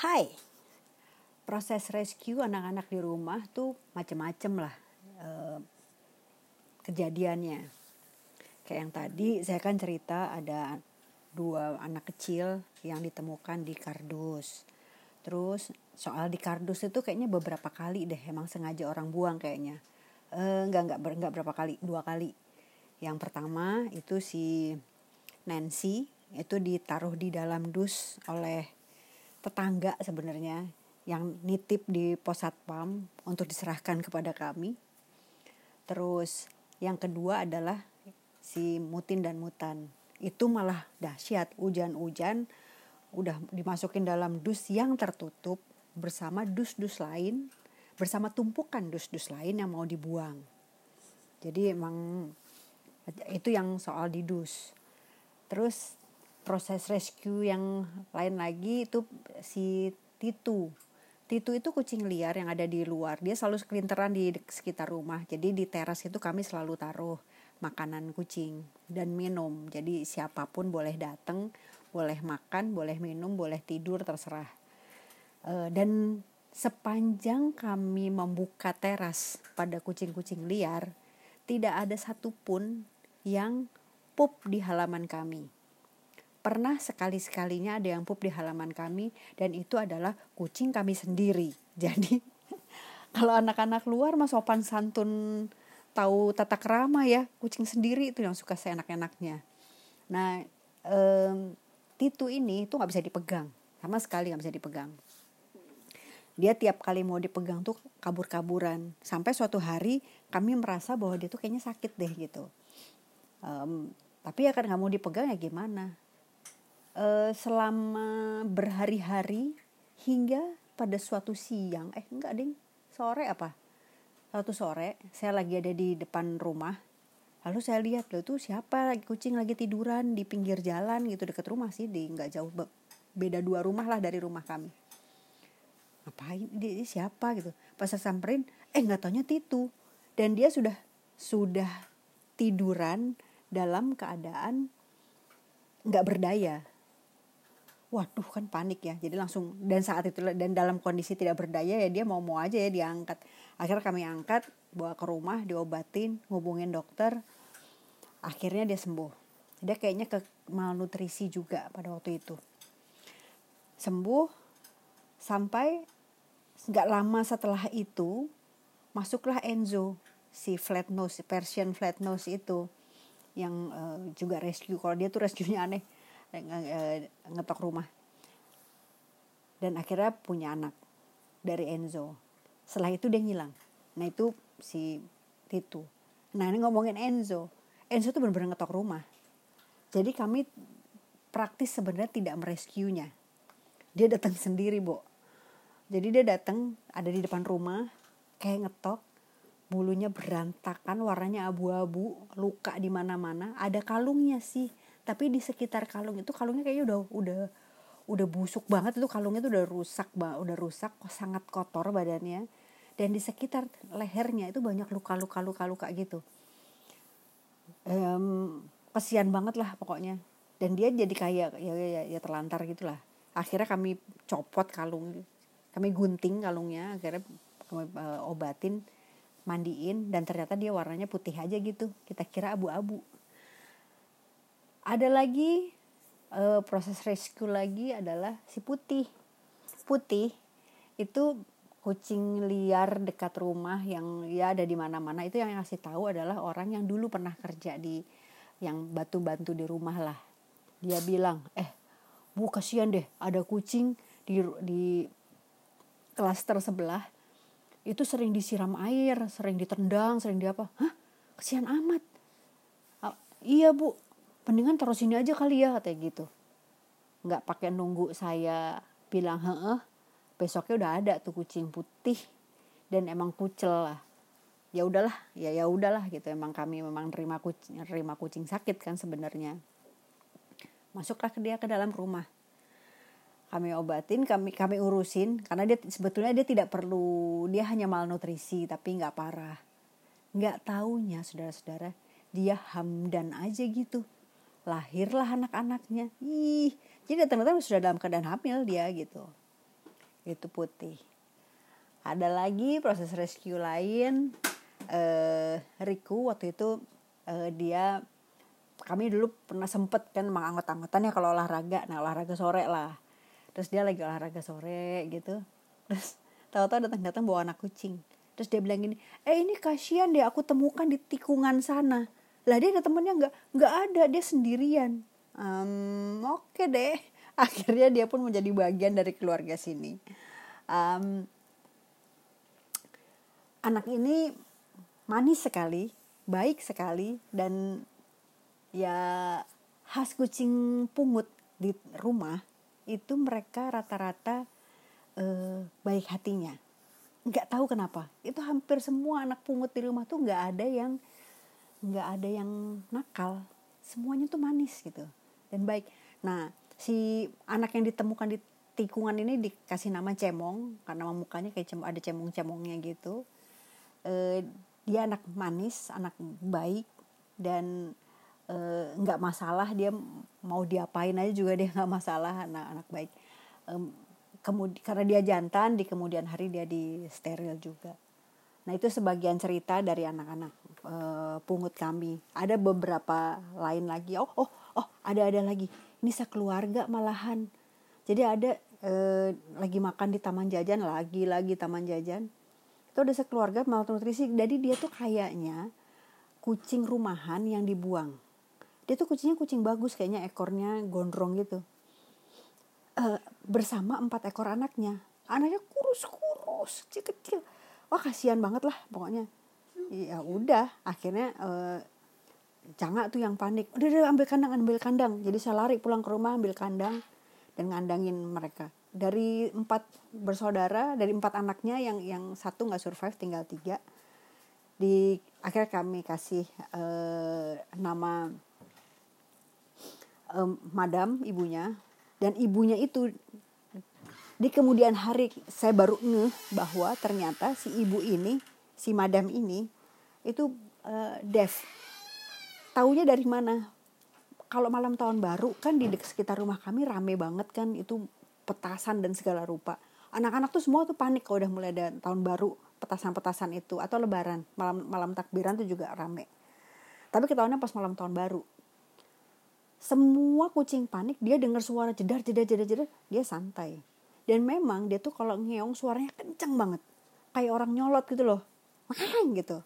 Hai, proses rescue anak-anak di rumah tuh macem-macem lah eh, kejadiannya. Kayak yang tadi saya kan cerita ada dua anak kecil yang ditemukan di kardus. Terus soal di kardus itu kayaknya beberapa kali deh emang sengaja orang buang kayaknya. Eh, enggak, enggak, enggak berapa kali, dua kali. Yang pertama itu si Nancy itu ditaruh di dalam dus oleh tetangga sebenarnya yang nitip di pos satpam untuk diserahkan kepada kami. Terus yang kedua adalah si Mutin dan Mutan. Itu malah dahsyat, hujan-hujan udah dimasukin dalam dus yang tertutup bersama dus-dus lain, bersama tumpukan dus-dus lain yang mau dibuang. Jadi emang itu yang soal di dus. Terus proses rescue yang lain lagi itu si Titu. Titu itu kucing liar yang ada di luar. Dia selalu kelinteran di sekitar rumah. Jadi di teras itu kami selalu taruh makanan kucing dan minum. Jadi siapa pun boleh datang, boleh makan, boleh minum, boleh tidur terserah. E, dan sepanjang kami membuka teras pada kucing-kucing liar, tidak ada satupun yang pup di halaman kami pernah sekali-sekalinya ada yang pup di halaman kami dan itu adalah kucing kami sendiri. Jadi kalau anak-anak luar mas sopan santun tahu tata kerama ya, kucing sendiri itu yang suka seenak-enaknya. Nah, um, Titu ini itu nggak bisa dipegang, sama sekali nggak bisa dipegang. Dia tiap kali mau dipegang tuh kabur-kaburan. Sampai suatu hari kami merasa bahwa dia tuh kayaknya sakit deh gitu. Um, tapi ya kan nggak mau dipegang ya gimana uh, selama berhari-hari hingga pada suatu siang. Eh enggak ding. Sore apa? Suatu sore saya lagi ada di depan rumah. Lalu saya lihat loh tuh siapa? Lagi kucing lagi tiduran di pinggir jalan gitu. Deket rumah sih di nggak jauh beda dua rumah lah dari rumah kami. Ngapain? Dia, dia siapa? gitu. Pas saya samperin eh nggak taunya Titu. Dan dia sudah sudah tiduran dalam keadaan nggak berdaya waduh kan panik ya. Jadi langsung dan saat itu dan dalam kondisi tidak berdaya ya dia mau mau aja ya diangkat. Akhirnya kami angkat bawa ke rumah diobatin ngubungin dokter. Akhirnya dia sembuh. Dia kayaknya ke malnutrisi juga pada waktu itu. Sembuh sampai nggak lama setelah itu masuklah Enzo si flat nose Persian flat nose itu yang uh, juga rescue. Kalau dia tuh rescue-nya aneh. Eh, ngetok rumah. Dan akhirnya punya anak dari Enzo. Setelah itu dia ngilang. Nah itu si Titu. Nah ini ngomongin Enzo. Enzo tuh benar-benar ngetok rumah. Jadi kami praktis sebenarnya tidak merescue-nya. Dia datang sendiri bu jadi dia datang ada di depan rumah kayak ngetok. Bulunya berantakan warnanya abu-abu luka di mana-mana. Ada kalungnya sih tapi di sekitar kalung itu kalungnya kayaknya udah udah udah busuk banget itu kalungnya tuh udah rusak banget udah rusak sangat kotor badannya. Dan di sekitar lehernya itu banyak luka-luka luka-luka gitu. Um, kesian banget lah pokoknya. Dan dia jadi kayak ya, ya, ya, ya terlantar gitulah. Akhirnya kami copot kalung kami gunting kalungnya akhirnya kami uh, obatin mandiin dan ternyata dia warnanya putih aja gitu. Kita kira abu-abu ada lagi uh, proses rescue lagi adalah si putih. Putih itu kucing liar dekat rumah yang ya ada di mana-mana. Itu yang ngasih tahu adalah orang yang dulu pernah kerja di yang batu-bantu di rumah lah. Dia bilang eh bu kasihan deh ada kucing di di klaster sebelah. Itu sering disiram air sering ditendang sering di apa. Hah? Kasihan amat. Ah, iya bu mendingan taruh sini aja kali ya katanya gitu. Nggak pakai nunggu saya bilang heeh besoknya udah ada tuh kucing putih dan emang kucel lah. Ya udahlah ya ya udahlah gitu. Emang kami memang terima kucing terima kucing sakit kan sebenarnya. Masuklah dia ke dalam rumah. Kami obatin kami kami urusin karena dia sebetulnya dia tidak perlu dia hanya malnutrisi tapi nggak parah. Nggak taunya saudara-saudara dia hamdan aja gitu lahirlah anak-anaknya. Ih jadi datang-datang sudah dalam keadaan hamil dia gitu. Itu putih. Ada lagi proses rescue lain. Eh, Riku waktu itu eh, dia kami dulu pernah sempet kan emang anggota-anggotanya kalau olahraga. Nah olahraga sore lah. Terus dia lagi olahraga sore gitu. Terus tahu-tahu datang-datang bawa anak kucing. Terus dia bilang gini eh ini kasihan deh aku temukan di tikungan sana lah dia ada temennya nggak? Nggak ada dia sendirian. Um, oke okay deh. Akhirnya dia pun menjadi bagian dari keluarga sini. Um, anak ini manis sekali baik sekali dan ya khas kucing pungut di rumah itu mereka rata-rata uh, baik hatinya. Nggak tahu kenapa. Itu hampir semua anak pungut di rumah tuh nggak ada yang nggak ada yang nakal semuanya tuh manis gitu. Dan baik nah si anak yang ditemukan di tikungan ini dikasih nama cemong karena mukanya kayak cem ada cemong-cemongnya gitu. E, dia anak manis anak baik dan nggak e, masalah dia mau diapain aja juga dia nggak masalah anak-anak baik. E, kemudian karena dia jantan di kemudian hari dia di steril juga nah itu sebagian cerita dari anak-anak e, pungut kami. Ada beberapa lain lagi. Oh oh oh ada ada lagi. Ini sekeluarga malahan. Jadi ada e, lagi makan di taman jajan lagi lagi taman jajan. Itu ada sekeluarga malnutrisi. Jadi dia tuh kayaknya kucing rumahan yang dibuang. Dia tuh kucingnya kucing bagus kayaknya ekornya gondrong gitu. Uh, bersama empat ekor anaknya. Anaknya kurus-kurus kecil-kecil wah kasihan banget lah pokoknya. Ya udah akhirnya uh, tuh yang panik. Udah udah ambil kandang ambil kandang. Jadi saya lari pulang ke rumah ambil kandang dan ngandangin mereka. Dari empat bersaudara dari empat anaknya yang yang satu nggak survive tinggal tiga. Di akhirnya kami kasih uh, nama um, madam ibunya. Dan ibunya itu di kemudian hari saya baru ngeh bahwa ternyata si ibu ini si madam ini itu uh, deaf. Taunya dari mana? Kalau malam tahun baru kan di sekitar rumah kami rame banget kan itu petasan dan segala rupa. Anak-anak tuh semua tuh panik kalau udah mulai ada tahun baru petasan-petasan itu atau lebaran malam malam takbiran tuh juga rame. Tapi ketahuannya pas malam tahun baru. Semua kucing panik dia dengar suara jedar jedar jedar jedar dia santai dan memang dia tuh kalau ngeong suaranya kencang banget. Kayak orang nyolot gitu loh. Makanya gitu.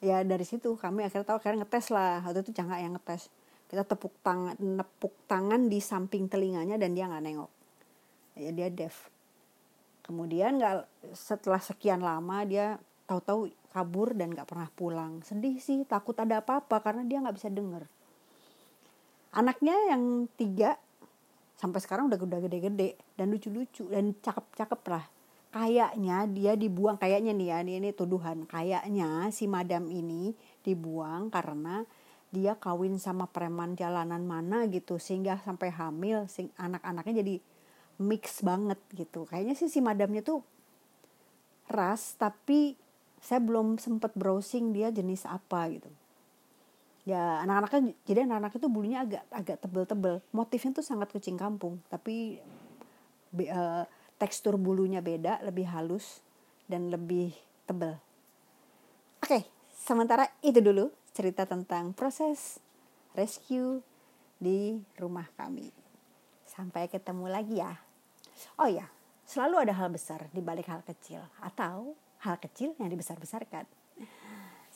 Ya dari situ kami akhirnya tahu akhirnya ngetes lah. Waktu itu jangan yang ngetes. Kita tepuk tangan nepuk tangan di samping telinganya dan dia nggak nengok. Ya dia deaf. Kemudian nggak setelah sekian lama dia tahu-tahu kabur dan nggak pernah pulang. Sedih sih takut ada apa-apa karena dia nggak bisa dengar anaknya yang tiga sampai sekarang udah udah gede-gede dan lucu-lucu dan cakep-cakep lah. Kayaknya dia dibuang kayaknya nih ya ini, ini tuduhan. Kayaknya si madam ini dibuang karena dia kawin sama preman jalanan mana gitu sehingga sampai hamil anak-anaknya jadi mix banget gitu. Kayaknya sih si madamnya tuh ras tapi saya belum sempet browsing dia jenis apa gitu ya anak-anaknya jadi anak-anak itu bulunya agak agak tebel-tebel. Motifnya tuh sangat kucing kampung tapi be, uh, tekstur bulunya beda lebih halus dan lebih tebel. Oke sementara itu dulu cerita tentang proses rescue di rumah kami. Sampai ketemu lagi ya. Oh ya selalu ada hal besar di balik hal kecil atau hal kecil yang dibesar-besarkan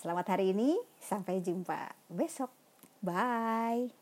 Selamat hari ini, sampai jumpa besok. Bye.